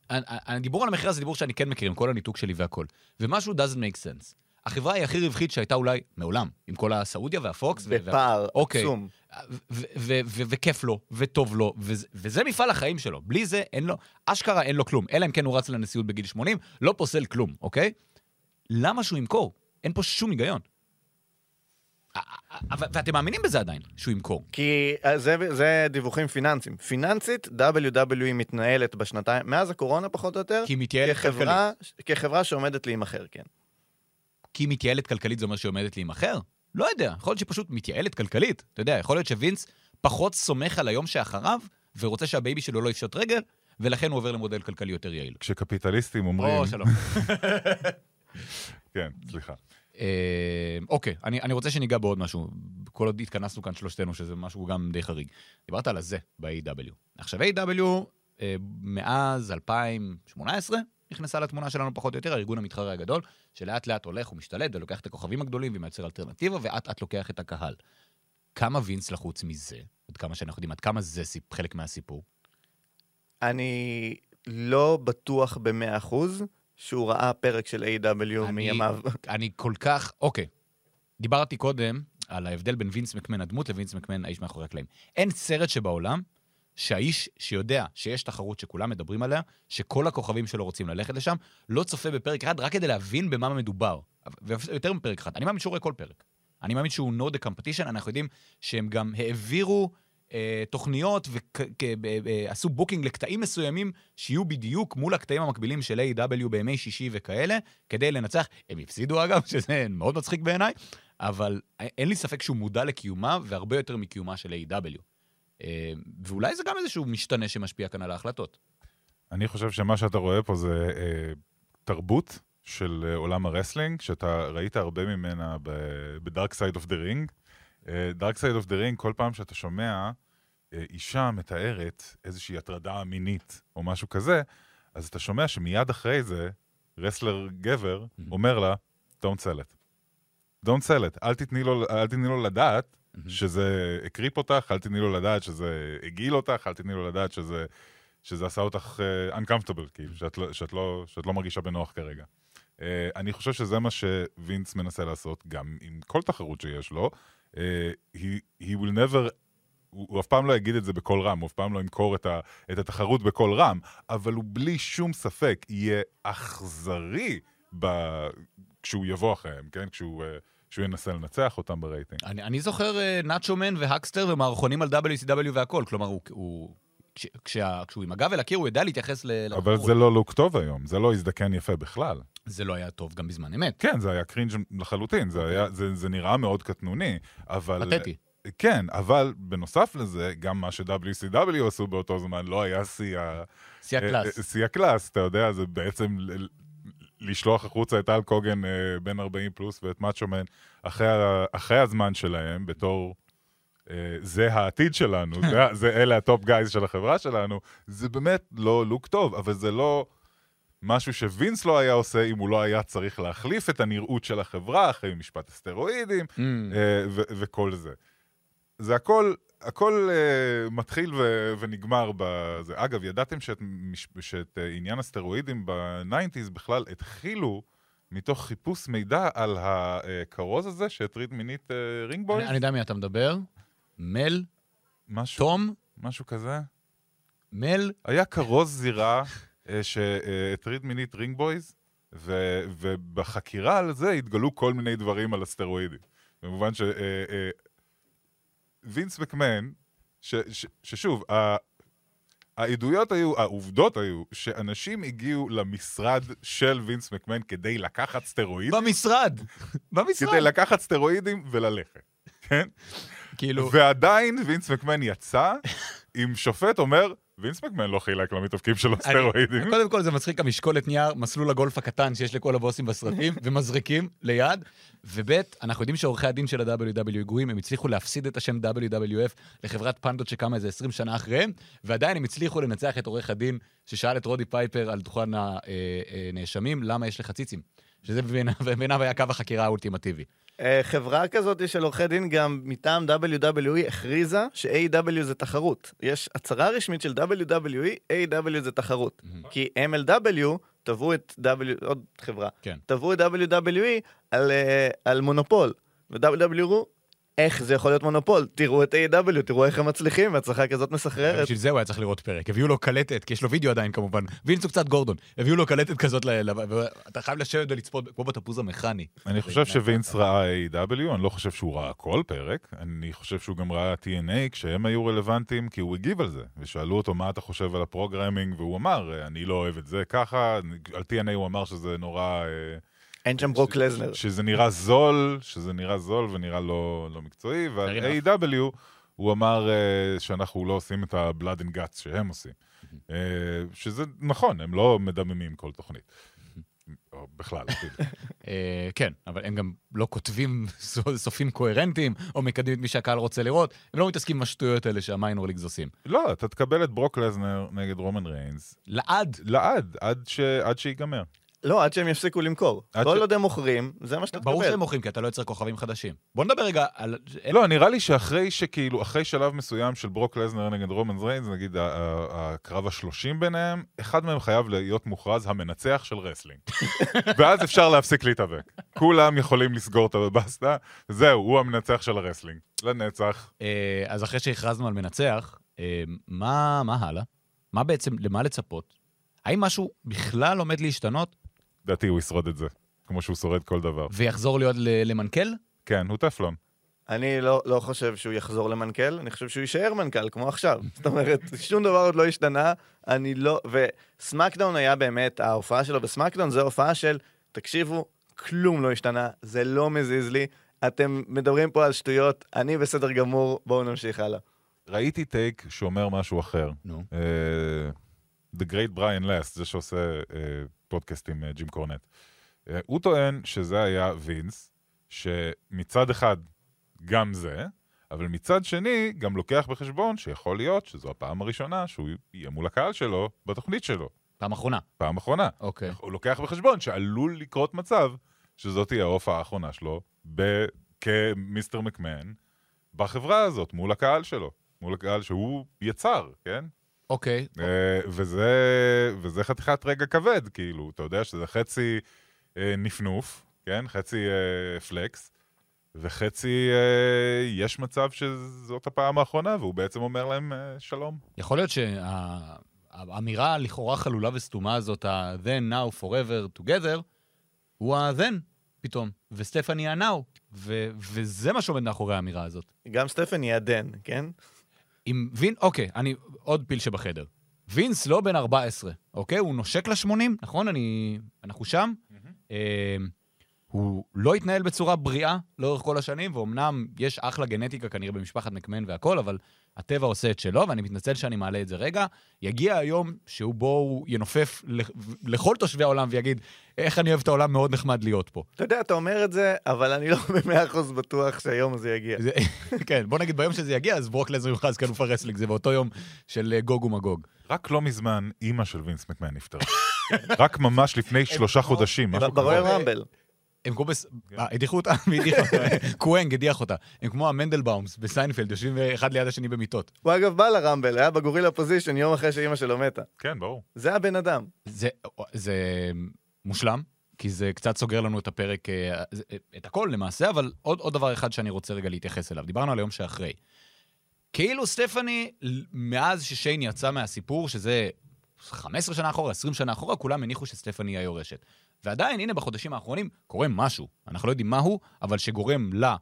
הדיבור על המכירה זה דיבור שאני כן מכיר, עם כל הניתוק שלי והכל. ומשהו doesn't make sense. החברה היא הכי רווחית שהייתה אולי מעולם, עם כל הסעודיה והפוקס. ו- בפער אוקיי. עצום. וכיף לו, וטוב לו, וזה- וזה מפעל החיים שלו. בלי זה אין לו, אשכרה אין לו כלום. אלא אם כן הוא רץ לנשיאות בגיל 80, לא פוסל כלום, אוקיי? למה שהוא ימכור? אין פה שום היגיון. ואתם מאמינים בזה עדיין, שהוא ימכור. כי אה, זה, זה דיווחים פיננסיים. פיננסית, WWE מתנהלת בשנתיים, מאז הקורונה פחות או יותר, כי היא מתייעלת כלכלית. כחברה, כחברה שעומדת להימכר, כן. כי היא מתייעלת כלכלית זה אומר שהיא עומדת להימכר? לא יודע, יכול להיות שהיא פשוט מתייעלת כלכלית. אתה יודע, יכול להיות שווינס פחות סומך על היום שאחריו, ורוצה שה baby שלו לא יפשוט רגל, ולכן הוא עובר למודל כלכלי יותר יעיל. כשקפיטליסטים אומרים... או, שלום. [LAUGHS] כן, סליחה. אה, אוקיי, אני, אני רוצה שניגע בעוד משהו. כל עוד התכנסנו כאן שלושתנו, שזה משהו גם די חריג. דיברת על הזה ב-AEW. עכשיו, AEW, אה, מאז 2018, נכנסה לתמונה שלנו פחות או יותר, הארגון המתחרה הגדול, שלאט לאט הולך ומשתלט ולוקח את הכוכבים הגדולים ומייצר אלטרנטיבה, ואט אט לוקח את הקהל. כמה וינס לחוץ מזה, עד כמה שאנחנו יודעים, עד כמה זה חלק מהסיפור? אני לא בטוח במאה אחוז שהוא ראה פרק של A.W. מימיו. [LAUGHS] אני כל כך, אוקיי. דיברתי קודם על ההבדל בין וינס מקמן הדמות לווינס מקמן האיש מאחורי הקלעים. אין סרט שבעולם שהאיש שיודע שיש תחרות שכולם מדברים עליה, שכל הכוכבים שלו רוצים ללכת לשם, לא צופה בפרק אחד רק כדי להבין במה מדובר. ויותר מפרק אחד. אני מאמין שהוא רואה כל פרק. אני מאמין שהוא know the competition, אנחנו יודעים שהם גם העבירו אה, תוכניות ועשו booking לקטעים מסוימים שיהיו בדיוק מול הקטעים המקבילים של AEW בימי שישי וכאלה, כדי לנצח. הם הפסידו אגב, [LAUGHS] שזה מאוד מצחיק בעיניי, אבל אין לי ספק שהוא מודע לקיומה, והרבה יותר מקיומה של AEW. אה, ואולי זה גם איזשהו משתנה שמשפיע כאן על ההחלטות. אני חושב שמה שאתה רואה פה זה אה, תרבות של אה, עולם ה wrestling, שאתה ראית הרבה ממנה ב-Dark Side of the Ring. אה, Dark Side of the Ring, כל פעם שאתה שומע אה, אישה מתארת איזושהי הטרדה מינית או משהו כזה, אז אתה שומע שמיד אחרי זה, wrestler גבר אומר לה, Don't sell it. Don't sell it. אל תתני לו, אל תתני לו לדעת שזה הקריפ אותך, אל תתני לו לדעת שזה הגעיל אותך, אל תתני לו לדעת שזה, שזה עשה אותך uh, uncomfortable, כאילו, שאת לא, שאת, לא, שאת לא מרגישה בנוח כרגע. Uh, אני חושב שזה מה שווינס מנסה לעשות, גם עם כל תחרות שיש לו. Uh, he, he will never... הוא, הוא אף פעם לא יגיד את זה בקול רם, הוא אף פעם לא ימכור את, ה, את התחרות בקול רם, אבל הוא בלי שום ספק יהיה אכזרי ב, כשהוא יבוא אחריהם, כן? כשהוא, אה, כשהוא ינסה לנצח אותם ברייטינג. אני, אני זוכר אה, נאצ'ו מן והאקסטר ומערכונים על WCW והכל, כלומר, הוא... הוא... כש, כשה, כשהוא עם הגב אל הקיר, הוא ידע להתייחס ל... אבל לתחרות. זה לא look טוב היום, זה לא הזדקן יפה בכלל. זה לא היה טוב גם בזמן אמת. כן, זה היה קרינג' לחלוטין, זה, היה, זה, זה נראה מאוד קטנוני, אבל... פתטי. כן, אבל בנוסף לזה, גם מה ש-WCW עשו באותו זמן לא היה שיא ה... שיא הקלאס. אה, אה, שיא הקלאס, אתה יודע, זה בעצם לשלוח החוצה את האלק הוגן אה, בן 40 פלוס ואת מאצ'ומן אחרי, אחרי הזמן שלהם, בתור אה, זה העתיד שלנו, זה, זה אלה ה top guys של החברה שלנו, זה באמת לא look טוב, אבל זה לא משהו שווינס לא היה עושה אם הוא לא היה צריך להחליף את הנראות של החברה אחרי משפט הסטרואידים ממ. אה, ו- וכל זה. זה הכל, הכל אה, מתחיל ו- ונגמר בזה. אגב, ידעתם שאת, שאת אה, עניין הסטרואידים ב nineties בכלל התחילו מתוך חיפוש מידע על הכרוז הזה שהטריד מינית אה, ring boy? אני, אני יודע מי אתה מדבר. מל, משהו, תום, משהו כזה? מל, היה כרוז זירה אה, שהטריד מינית ring boys, ו- ובחקירה על זה התגלו כל מיני דברים על הסטרואידים. במובן ש... uh, uh, וינס מקמן, ש, ש, ששוב, ה, העדויות היו, העובדות היו, שאנשים הגיעו למשרד של וינס מקמן כדי לקחת סטרואיד, במשרד. [LAUGHS] במשרד. כדי לקחת סטרואידים וללכת, כן? כאילו, ועדיין וינס מקמן יצא עם שופט אומר, וינס מקמן לא חילק למתאבקים שלו סטרואידים. קודם כל זה מצחיק המשקולת נייר, מסלול הגולף הקטן שיש לכל הבוסים בסרטים, [LAUGHS] ומזריקים ליד. וב', אנחנו יודעים שעורכי הדין של ה-WW גרועים, הם הצליחו להפסיד את השם WWF לחברת פנדות שקמה איזה 20 שנה אחריהם, ועדיין הם הצליחו לנצח את עורך הדין ששאל את רודי פייפר על דוכן הנאשמים, למה יש לך ציצים? שזה בעיניו בעיניו היה קו החקירה האולטימטיבי. אה, חברה כזאת של עורכי דין גם מטעם WWE הכריזה ש-AW זה תחרות. יש הצהרה רשמית של WWE, AW זה תחרות. כי MLW תבעו את W, עוד חברה, כן. תבעו את WWE על, אה, על מונופול. ו-WWE איך זה יכול להיות מונופול? תראו את AEW, תראו איך הם מצליחים, הצלחה כזאת מסחררת. בשביל זה הוא היה צריך לראות פרק. הביאו לו קלטת, כי יש לו וידאו עדיין כמובן. וינס הוא קצת גורדון. הביאו לו קלטת כזאת, ואתה חייב לשבת ולצפות, כמו בתפוז המכני. אני חושב שווינס ראה AEW, אני לא חושב שהוא ראה כל פרק, אני חושב שהוא גם ראה TNA כשהם היו רלוונטיים, כי הוא הגיב על זה, ושאלו אותו מה אתה חושב על ה programming, והוא אמר, אני לא אוהב את זה ככה, על TNA הוא אמר שזה נורא... אין שם ברוק לזנר. שזה נראה זול, שזה נראה זול ונראה לא, לא מקצועי, ועל Fair A.W. הוא אמר uh, שאנחנו לא עושים את ה-blood and guts שהם עושים. uh, שזה נכון, הם לא מדממים כל תוכנית. או, בכלל. [LAUGHS] אה, כן, אבל הם גם לא כותבים [LAUGHS] סו- סופים קוהרנטיים, או מקדמים את מי שהקהל רוצה לראות. הם לא מתעסקים עם השטויות האלה שהמיינור ליגס עושים. לא, אתה תקבל את ברוק לזנר נגד רומן ריינס, לעד. לעד, עד ש- עד שיגמר. לא, עד שהם יפסיקו למכור. כל עוד הם מוכרים, זה מה שאתה תקבל. ברור שהם מוכרים, כי אתה לא יוצר כוכבים חדשים. בוא נדבר רגע על... לא, נראה לי שאחרי שכאילו, אחרי שלב מסוים של ברוק לסנר נגד רומן ריינס, נגיד הקרב השלושים ביניהם, אחד מהם חייב להיות מוכרז המנצח של wrestling. [LAUGHS] ואז אפשר להפסיק להתאבק. כולם יכולים לסגור את הבסטה, זהו, הוא המנצח של ה wrestling. לנצח. אה, אז אחרי שהכרזנו על מנצח, אה, מה מה הלאה? מה בעצם, למה לצפות? האם משהו בכלל עומד להשתנות לדעתי הוא ישרוד את זה, כמו שהוא שורד כל דבר. ויחזור להיות למנכ"ל? כן, הוא טפלון. אני לא, לא חושב שהוא יחזור למנכ"ל, אני חושב שהוא יישאר מנכ"ל, כמו עכשיו. [LAUGHS] זאת אומרת, שום דבר עוד לא השתנה, אני לא... ו SmackDown היה באמת, ההופעה שלו ב SmackDown זו הופעה של, תקשיבו, כלום לא השתנה, זה לא מזיז לי, אתם מדברים פה על שטויות, אני בסדר גמור, בואו נמשיך הלאה. ראיתי טייק שאומר משהו אחר. נו. אה, The Great Brian Last, זה שעושה אה, פודקאסט עם אה, ג'ים קורנט. אה, הוא טוען שזה היה וינס, שמצד אחד גם זה, אבל מצד שני גם לוקח בחשבון שיכול להיות שזו הפעם הראשונה שהוא יהיה מול הקהל שלו בתוכנית שלו, פעם אחרונה. פעם אחרונה. אוקיי. הוא לוקח בחשבון שעלול לקרות מצב שזאת תהיה ההופעה האחרונה שלו ב- כמיסטר מקמן בחברה הזאת, מול הקהל שלו, מול הקהל שהוא יצר, כן? אוקיי. אה, וזה, וזה חתיכת רגע כבד, כאילו, אתה יודע שזה חצי אה, נפנוף, כן? חצי אה, פלקס, וחצי אה, יש מצב שזאת הפעם האחרונה, והוא בעצם אומר להם אה, שלום. יכול להיות שהאמירה הלכאורה חלולה וסתומה הזאת, ה-then, now, forever, together, הוא ה-then פתאום, וסטפני ה-now, ו- וזה מה שעומד מאחורי האמירה הזאת. גם סטפני עדן, כן? עם וין, אוקיי, אני, עוד פיל שבחדר. וינס לא בן 14, אוקיי? הוא נושק ל-80, נכון? אני, אנחנו שם. אה, הוא לא התנהל בצורה בריאה לאורך כל השנים, ואומנם יש אחלה גנטיקה כנראה במשפחת מקמן והכל, אבל הטבע עושה את שלו, ואני מתנצל שאני מעלה את זה רגע. יגיע היום שהוא בו הוא ינופף לכ- לכל תושבי העולם ויגיד, איך אני אוהב את העולם, מאוד נחמד להיות פה. אתה יודע, אתה אומר את זה, אבל אני לא במאה אחוז בטוח שהיום הזה יגיע. זה, [LAUGHS] כן, בוא נגיד ביום שזה יגיע, אז ברוק לסנר יוכרז כאלוף ה wrestling, זה באותו יום של אה, גוג ומגוג. רק לא מזמן, אימא של וינס מקמן נפטרה. רק ממש לפני שלושה [LAUGHS] חודשים, כזה. Rumble. הם כמו בס... אה, הדיחו אותה? מי הדיח אותה? קוונג הדיח אותה. הם כמו המנדלבאומס בסיינפלד, יושבים אחד ליד השני במיטות. הוא אגב בא ל Rumble, היה ב gorilla position יום אחרי שאימא שלו מתה. כן, ברור. זה הבן אדם. זה, מושלם, כי זה קצת סוגר לנו את הפרק, אה, זה- את הכל למעשה, אבל עוד, עוד דבר אחד שאני רוצה רגע להתייחס אליו. דיברנו על היום שאחרי. כאילו סטפני, מאז ששיין יצא מהסיפור, שזה 15 שנה אחורה, 20 שנה אחורה, כולם הניחו שסטפני היא היורשת. ועדיין, הנה, בחודשים האחרונים קורה משהו. אנחנו לא יודעים מהו, אבל שגורם לה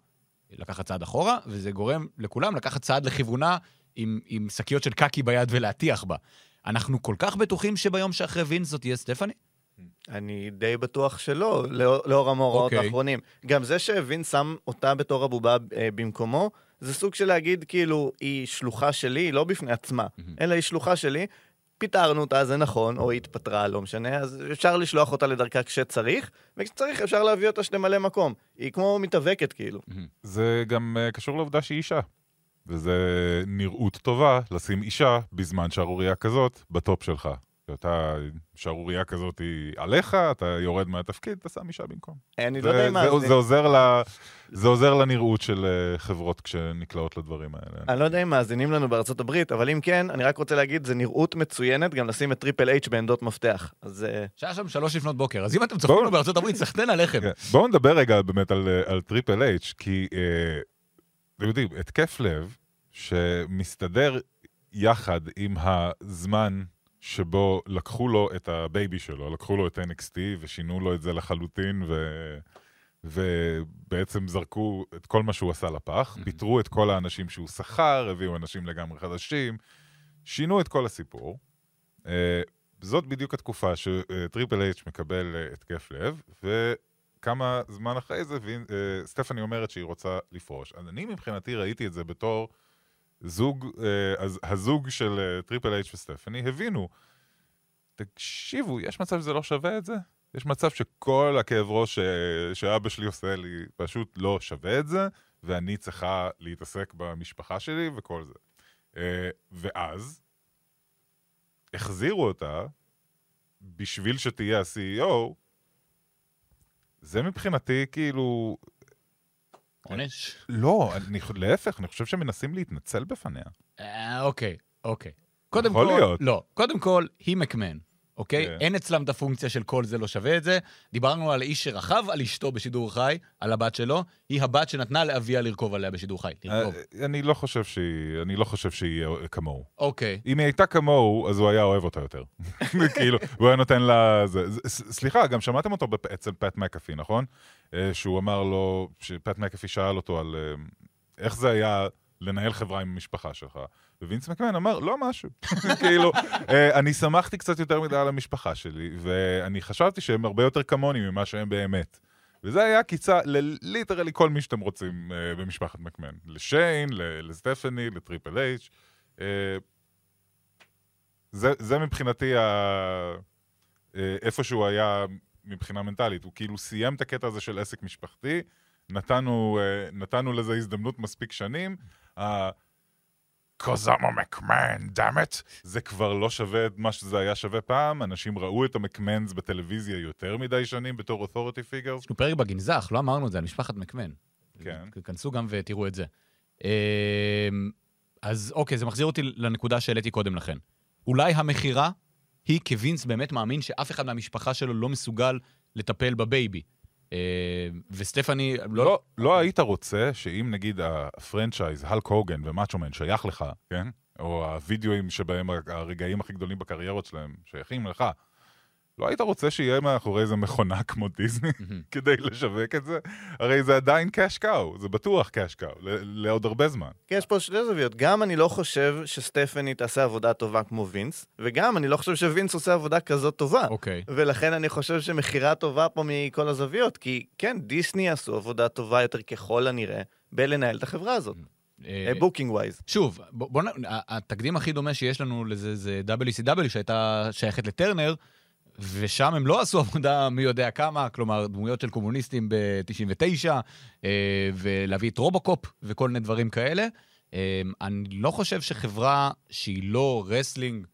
לקחת צעד אחורה, וזה גורם לכולם לקחת צעד לכיוונה עם, עם שקיות של קקי ביד ולהטיח בה. אנחנו כל כך בטוחים שביום שאחרי וינס זאת תהיה סטפני? אני די בטוח שלא, לאור לאור המאורעות אוקיי. האחרונים. גם זה שווין שם אותה בתור הבובה אה, במקומו, זה סוג של להגיד, כאילו, היא שלוחה שלי, לא בפני עצמה, אלא היא שלוחה שלי. פיטרנו אותה, זה נכון, או היא התפטרה, לא משנה, אז אפשר לשלוח אותה לדרכה כשצריך, וכשצריך אפשר להביא אותה שתמלא מקום. היא כמו מתאבקת, כאילו. זה גם אה, קשור לעובדה שהיא אישה. וזה נראות טובה לשים אישה בזמן שערורייה כזאת ב top שלך. אתה, שערורייה כזאת היא עליך, אתה יורד מהתפקיד, אתה שם אישה במקום. אני לא יודע זה, אם זה, מאזין- זה, עוזר ל, זה עוזר לנראות של אה, חברות כשנקלעות לדברים האלה. אני לא יודע אם מאזינים לנו בארצות הברית, אבל אם כן, אני רק רוצה להגיד, זה נראות מצוינת גם לשים את טריפל אייץ' בעמדות מפתח. אז אה, שהיה שם שלוש לפנות בוקר, אז אם אתם צוחקים לו בארצות הברית, סחטיין עליכם. כן. בואו נדבר רגע באמת על, אה, על טריפל אייץ', כי אה, אתם יודעים, התקף לב שמסתדר יחד עם הזמן שבו לקחו לו את ה baby שלו, לקחו לו את NXT ושינו לו את זה לחלוטין, ו... ובעצם זרקו את כל מה שהוא עשה לפח, פיטרו את כל האנשים שהוא שכר, הביאו אנשים לגמרי חדשים, שינו את כל הסיפור. אה, זאת בדיוק התקופה שטריפל אייץ' מקבל אה, התקף לב, וכמה זמן אחרי זה אה, סטפני אומרת שהיא רוצה לפרוש. אז אני מבחינתי ראיתי את זה בתור זוג, אה, אז הזוג של אה, טריפל אייץ' וסטפני הבינו, תקשיבו, יש מצב שזה לא שווה את זה? יש מצב שכל הכאב ראש שאבא שלי עושה לי פשוט לא שווה את זה, ואני צריכה להתעסק במשפחה שלי וכל זה. אה, ואז החזירו אותה בשביל שתהיה ה-CEO, זה מבחינתי כאילו... עונש? לא, אני, להפך, אני חושב שמנסים להתנצל בפניה. אה, אוקיי, אוקיי. קודם יכול כל, להיות. לא. קודם כל, היא מקמן, אוקיי? כן. אין אצלם את הפונקציה של כל זה לא שווה את זה. דיברנו על האיש שרכב על אשתו בשידור חי, על הבת שלו. היא הבת שנתנה לאביה לרכוב עליה בשידור חי. לרכוב. אה, אני לא חושב שהיא, אני לא חושב שהיא אה, כמוהו. אוקיי. אם היא הייתה כמוהו, אז הוא היה אוהב אותה יותר. [LAUGHS] כאילו, הוא היה נותן לה... זה, סליחה, גם שמעתם אותו אצל פט מקאפי, נכון? אה, שהוא אמר לו, שפט מקאפי שאל אותו על איך זה היה לנהל חברה עם המשפחה שלך. ווינס מקמן אמר, לא משהו. [LAUGHS] כאילו, אה, אני שמחתי קצת יותר מדי על המשפחה שלי, ואני חשבתי שהם הרבה יותר כמוני ממה שהם באמת. וזה היה עקיצה לליטרלי כל מי שאתם רוצים אה, במשפחת מקמן. לשיין, לסטפני, לטריפל אייץ'. אה, זה, מבחינתי ה... איפה שהוא היה מבחינה מנטלית. הוא כאילו סיים את הקטע הזה של עסק משפחתי, נתנו, אה, נתנו לזה הזדמנות מספיק שנים. ה- Cause I'm a McMahon, damn it. זה כבר לא שווה את מה שזה היה שווה פעם. אנשים ראו את המקמנס בטלוויזיה יותר מדי שנים בתור authority figures. יש לנו פרק בגנזך, לא אמרנו את זה, על משפחת מקמן. כן. כנסו גם ותראו את זה. אמ, אז אוקיי, זה מחזיר אותי לנקודה שהעליתי קודם לכן. אולי המכירה היא כי וינס באמת מאמין שאף אחד מהמשפחה שלו לא מסוגל לטפל ב baby. אמ, וסטפני, לא... לא, לא היית רוצה שאם נגיד ה franchise, הלק הוגן ומאצ'ו מן שייך לך, כן? או הווידאוים שבהם הרגעים הכי גדולים בקריירות שלהם שייכים לך, לא היית רוצה שיהיה מאחורי איזה מכונה כמו דיסני [LAUGHS] כדי לשווק את זה? הרי זה עדיין cash cow, זה בטוח cash cow, לעוד הרבה זמן. כי יש פה שתי זוויות. גם אני לא חושב שסטפני תעשה עבודה טובה כמו וינס, וגם אני לא חושב שווינס עושה עבודה כזאת טובה. אוקיי. ולכן אני חושב שמכירה טובה פה מכל הזוויות, כי כן, דיסני עשו עבודה טובה יותר ככל הנראה בלנהל את החברה הזאת, אה, booking wise. שוב, בוא, בוא, התקדים הכי דומה שיש לנו לזה זה WCW שהייתה שייכת לטרנר, ושם הם לא עשו עבודה מי יודע כמה, כלומר, דמויות של קומוניסטים ב-99, אה, ולהביא את רובוקופ וכל מיני דברים כאלה. אה, אני לא חושב שחברה שהיא לא wrestling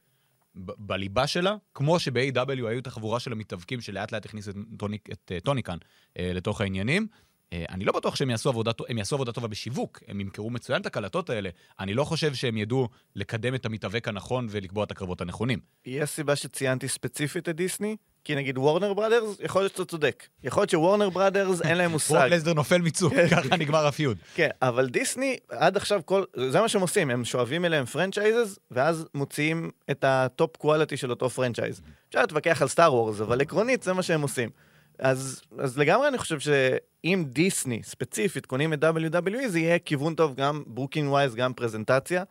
בליבה שלה, כמו שב-AEW היו את החבורה של המתאבקים שלאט לאט הכניסו את, טוני ק, את טוני קאן אה, לתוך העניינים. אה, אני לא בטוח שהם יעשו עבודה, הם יעשו עבודה טובה בשיווק, הם ימכרו מצוין את הקלטות האלה. אני לא חושב שהם ידעו לקדם את המתאבק הנכון ולקבוע את הקרבות הנכונים. יש סיבה שציינתי ספציפית את דיסני? כי נגיד וורנר בראדרס, יכול להיות שאתה צודק. יכול להיות שוורנר בראדרס אין להם [LAUGHS] מושג. לסדר נופל מצוק, ככה נגמר ה feud. כן, אבל דיסני, עד עכשיו כל... זה מה שהם עושים, הם שואבים אליהם franchises, ואז מוציאים את ה top quality של אותו franchise. אפשר להתווכח על סטאר וורס, אבל עקרונית זה מה שהם עושים. אז, אז לגמרי אני חושב שאם דיסני ספציפית קונים את WWE, זה יהיה כיוון טוב גם booking wise, גם פרזנטציה.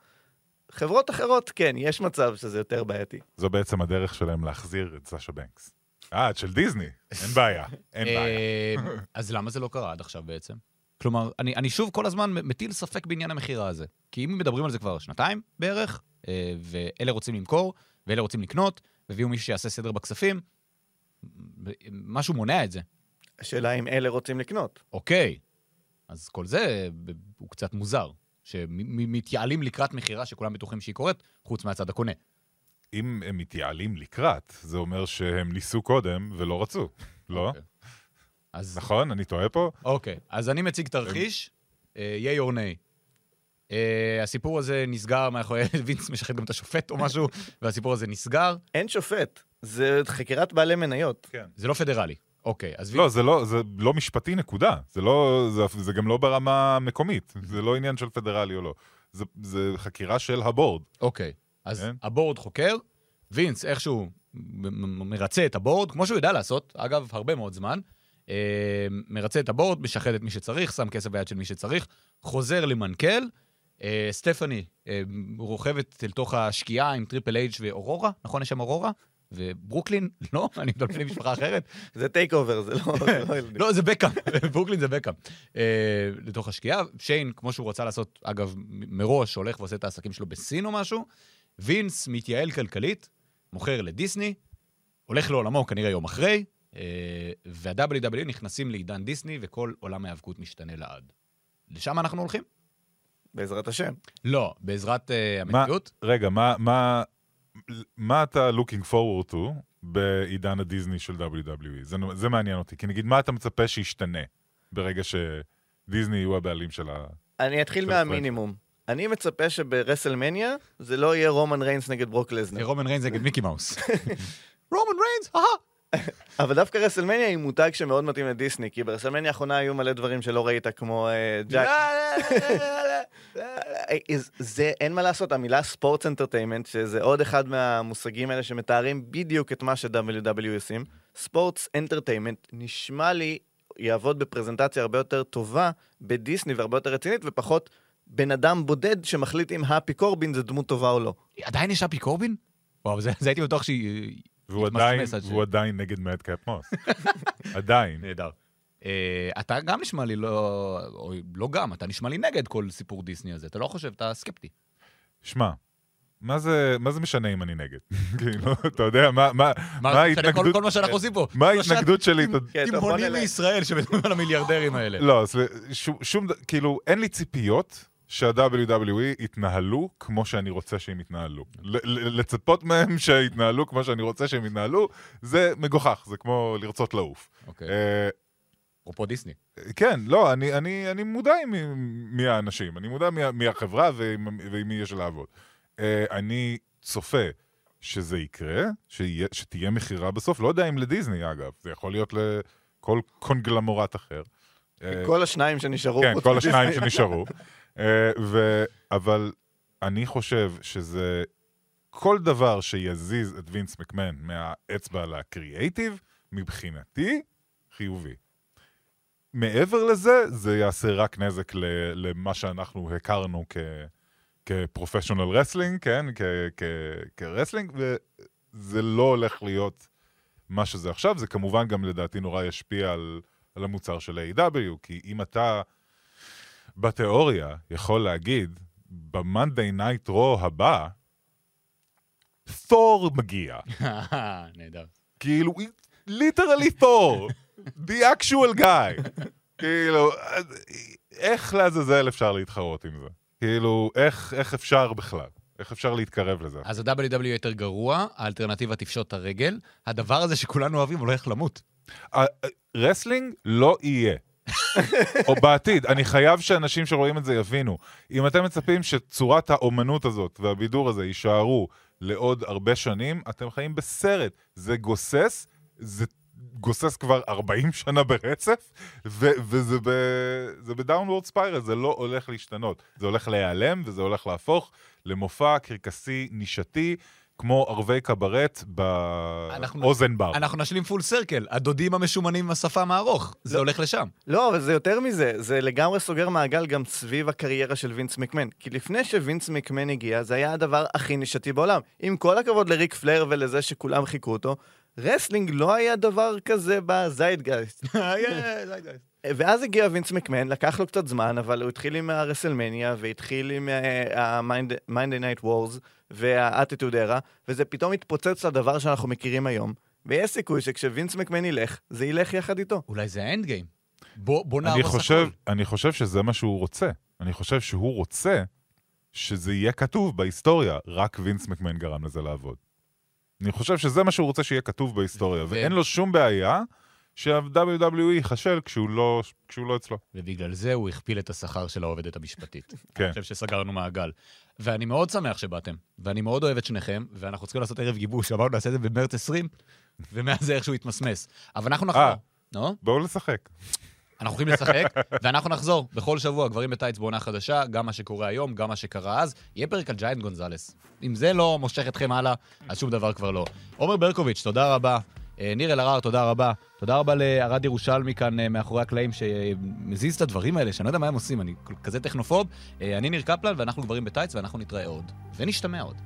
חברות אחרות, כן, יש מצב שזה יותר בעייתי. זו בעצם הדרך שלהם להחזיר את סאשה בנקס. אה, את של דיסני, אין בעיה, אין בעיה. אה, אז למה זה לא קרה עד עכשיו בעצם? כלומר, אני, אני שוב כל הזמן מטיל ספק בעניין המכירה הזה. כי אם מדברים על זה כבר שנתיים בערך, אה, ואלה רוצים למכור, ואלה רוצים לקנות, והביאו מישהו שיעשה סדר בכספים, משהו מונע את זה. השאלה אם אלה רוצים לקנות. אוקיי, אז כל זה הוא קצת מוזר. שמתייעלים לקראת מכירה שכולם בטוחים שהיא קורית, חוץ מהצד הקונה. אם הם מתייעלים לקראת, זה אומר שהם ניסו קודם ולא רצו, [LAUGHS] לא? אוקיי. אז, נכון? אני טועה פה? אוקיי, אז אני מציג תרחיש, יאי או ניי. אה, הסיפור הזה נסגר מאחורי, [LAUGHS] וינס משחרר גם את השופט או משהו, [LAUGHS] והסיפור הזה נסגר. אין שופט, זה חקירת בעלי מניות. כן. זה לא פדרלי. אוקיי, אז לא, זה לא, זה לא משפטי, נקודה. זה לא, זה, זה גם לא ברמה מקומית. זה לא עניין של פדרלי או לא. זה, זה חקירה של ה board. אוקיי, אז כן. ה board חוקר, וינס איכשהו מרצה את ה board, כמו שהוא יודע לעשות, אגב, הרבה מאוד זמן. אה, מרצה את ה board, משחד את מי שצריך, שם כסף ביד של מי שצריך, חוזר למנכ"ל. אה, סטפני אה, רוכבת אל תוך השקיעה עם טריפל אייץ' ואורורה, נכון? יש שם אורורה? וברוקלין? לא? [LAUGHS] אני מדבר עם משפחה אחרת. זה takeover, זה לא... לא. [LAUGHS] לא, זה בקאם, [LAUGHS] ברוקלין זה בקאם. אה, לתוך השקיעה. שיין, כמו שהוא רצה לעשות, אגב, מראש, הולך ועושה את העסקים שלו בסין או משהו. וינס מתייעל כלכלית, מוכר לדיסני, הולך לעולמו כנראה יום אחרי, אה, וה-WWE נכנסים לעידן דיסני, וכל עולם ההיאבקות משתנה לעד. לשם אנחנו הולכים? בעזרת השם. לא, בעזרת אה, המציאות. רגע, מה, מה, מה אתה looking forward to בעידן הדיסני של WWE? זה, זה מעניין אותי. כי נגיד, מה אתה מצפה שישתנה ברגע שדיסני יהיו הבעלים של ה... אני אתחיל מהמינימום. אני מצפה שברסלמניה זה לא יהיה רומן ריינס נגד ברוק לזנר. רומן ריינס נגד מיקי מאוס. [LAUGHS] רומן ריינס, אהה. אבל דווקא רסלמניה היא מותג שמאוד מתאים לדיסני, כי ברסלמניה האחרונה היו מלא דברים שלא ראית, כמו אה, ג'אק. אה, זה, אין מה לעשות, המילה sports entertainment, שזה עוד אחד מהמושגים האלה שמתארים בדיוק את מה ש-WWE עושים, sports entertainment נשמע לי יעבוד בפרזנטציה הרבה יותר טובה בדיסני והרבה יותר רצינית, ופחות בן אדם בודד שמחליט אם האפי קורבין זה דמות טובה או לא. עדיין יש אפי קורבין? וואו, זה זה הייתי בטוח שהיא... והוא עדיין, עד ש- והוא עדיין נגד מדקאפ מוס. [LAUGHS] עדיין. נהדר. אה, אתה גם נשמע לי לא... או לא גם, אתה נשמע לי נגד כל סיפור דיסני הזה. אתה לא חושב, אתה סקפטי. שמע, מה זה, מה זה משנה אם אני נגד? [LAUGHS] כאילו, אתה יודע, מה, מה, מה ההתנגדות... כל מה שאנחנו עושים פה. מה ההתנגדות שלי? כן, תימהונים נלך. מישראל שמדברים על המיליארדרים האלה. לא, שום, כאילו, אין לי ציפיות שה-WWE יתנהלו כמו שאני רוצה שהם יתנהלו. לצפות מהם [LAUGHS] שיתנהלו כמו שאני רוצה שהם יתנהלו, זה מגוחך, זה כמו לרצות לעוף. אוקיי. אה, אפרופו דיסני. כן, לא, אני, אני, אני מודע מ- מי האנשים, אני מודע מי, מי החברה ועם, ועם מי יש לעבוד. אה, אני צופה שזה יקרה, שיה, שתהיה מכירה בסוף, לא יודע אם לדיסני אגב, זה יכול להיות לכל קונגלמורט אחר. כל השניים שנשארו. כן, כל. השניים שנשארו. [LAUGHS] אה, ו... אבל אני חושב שזה כל דבר שיזיז את וינס מקמהון מהאצבע לקריאייטיב, מבחינתי, חיובי. מעבר לזה, זה יעשה רק נזק למה שאנחנו הכרנו כ... כ professional wrestling, כן? כ- כ- כ wrestling, וזה לא הולך להיות מה שזה עכשיו. זה כמובן גם לדעתי נורא ישפיע על, על המוצר של AEW, כי אם אתה בתיאוריה יכול להגיד, ב-Monday Night Raw הבא, תור מגיע. [LAUGHS] נהדר. כאילו, literally Thor. The actual guy. כאילו, איך לעזאזל אפשר להתחרות עם זה? כאילו, איך, איך אפשר בכלל? איך אפשר להתקרב לזה? אז ה-WW יותר גרוע, האלטרנטיבה תפשוט את הרגל. הדבר הזה שכולנו אוהבים הולך למות. wrestling לא יהיה. או בעתיד, אני חייב שאנשים שרואים את זה יבינו. אם אתם מצפים שצורת האומנות הזאת והבידור הזה יישארו לעוד הרבה שנים, אתם חיים בסרט. זה גוסס, זה גוסס כבר 40 שנה ברצף, ו- וזה ב downward spiral, זה לא הולך להשתנות. זה הולך להיעלם וזה הולך להפוך למופע קרקסי נישתי, כמו ערבי קברט באוזן בר. אנחנו נשלים full circle, הדודים המשומנים עם השפם הארוך. זה הולך לשם. לא, אבל זה יותר מזה, זה לגמרי סוגר מעגל גם סביב הקריירה של וינס מקמן. כי לפני שווינס מקמן הגיע, זה היה הדבר הכי נישתי בעולם. עם כל הכבוד לריק פלר ולזה שכולם חיקו אותו, wrestling לא היה דבר כזה בזיידגייסט. ואז הגיע וינס מקמן, לקח לו קצת זמן, אבל הוא התחיל עם הרסלמניה, והתחיל עם ה-Monday Night Wars וה-Attitude Era, וזה פתאום התפוצץ לדבר שאנחנו מכירים היום. ויש סיכוי שכשווינס מקמן ילך, זה ילך יחד איתו. אולי זה האנד גיים. בוא בוא אני נהרוס חושב, הכל. אני חושב שזה מה שהוא רוצה. אני חושב שהוא רוצה שזה יהיה כתוב בהיסטוריה, רק וינס מקמן גרם לזה לעבוד. אני חושב שזה מה שהוא רוצה שיהיה כתוב בהיסטוריה, ו- ואין לו שום בעיה שה-WWE ייכשל כשהוא לא, כשהוא לא אצלו. ובגלל זה הוא הכפיל את השכר של העובדת המשפטית. [LAUGHS] כן. אני חושב שסגרנו מעגל. ואני מאוד שמח שבאתם, ואני מאוד אוהב את שניכם, ואנחנו צריכים לעשות ערב גיבוש, אמרנו נעשה את זה במרץ 20, [LAUGHS] ומאז זה איכשהו התמסמס. אבל אנחנו נחזור. אה. נו? בואו לשחק. אנחנו הולכים לשחק, [LAUGHS] ואנחנו נחזור בכל שבוע, גברים בטייץ בעונה חדשה, גם מה שקורה היום, גם מה שקרה אז. יהיה פרק על ג'יינט גונזלס. אם זה לא מושך אתכם הלאה, אז שום דבר כבר לא. עומר ברקוביץ', תודה רבה. אה, ניר אלהרר, תודה רבה. תודה רבה לערד ירושלמי כאן אה, מאחורי הקלעים, שמזיז את הדברים האלה, שאני לא יודע מה הם עושים, אני כזה טכנופוב. אה, אני ניר קפלן, ואנחנו גברים בטייץ, ואנחנו נתראה עוד. ונשתמע עוד.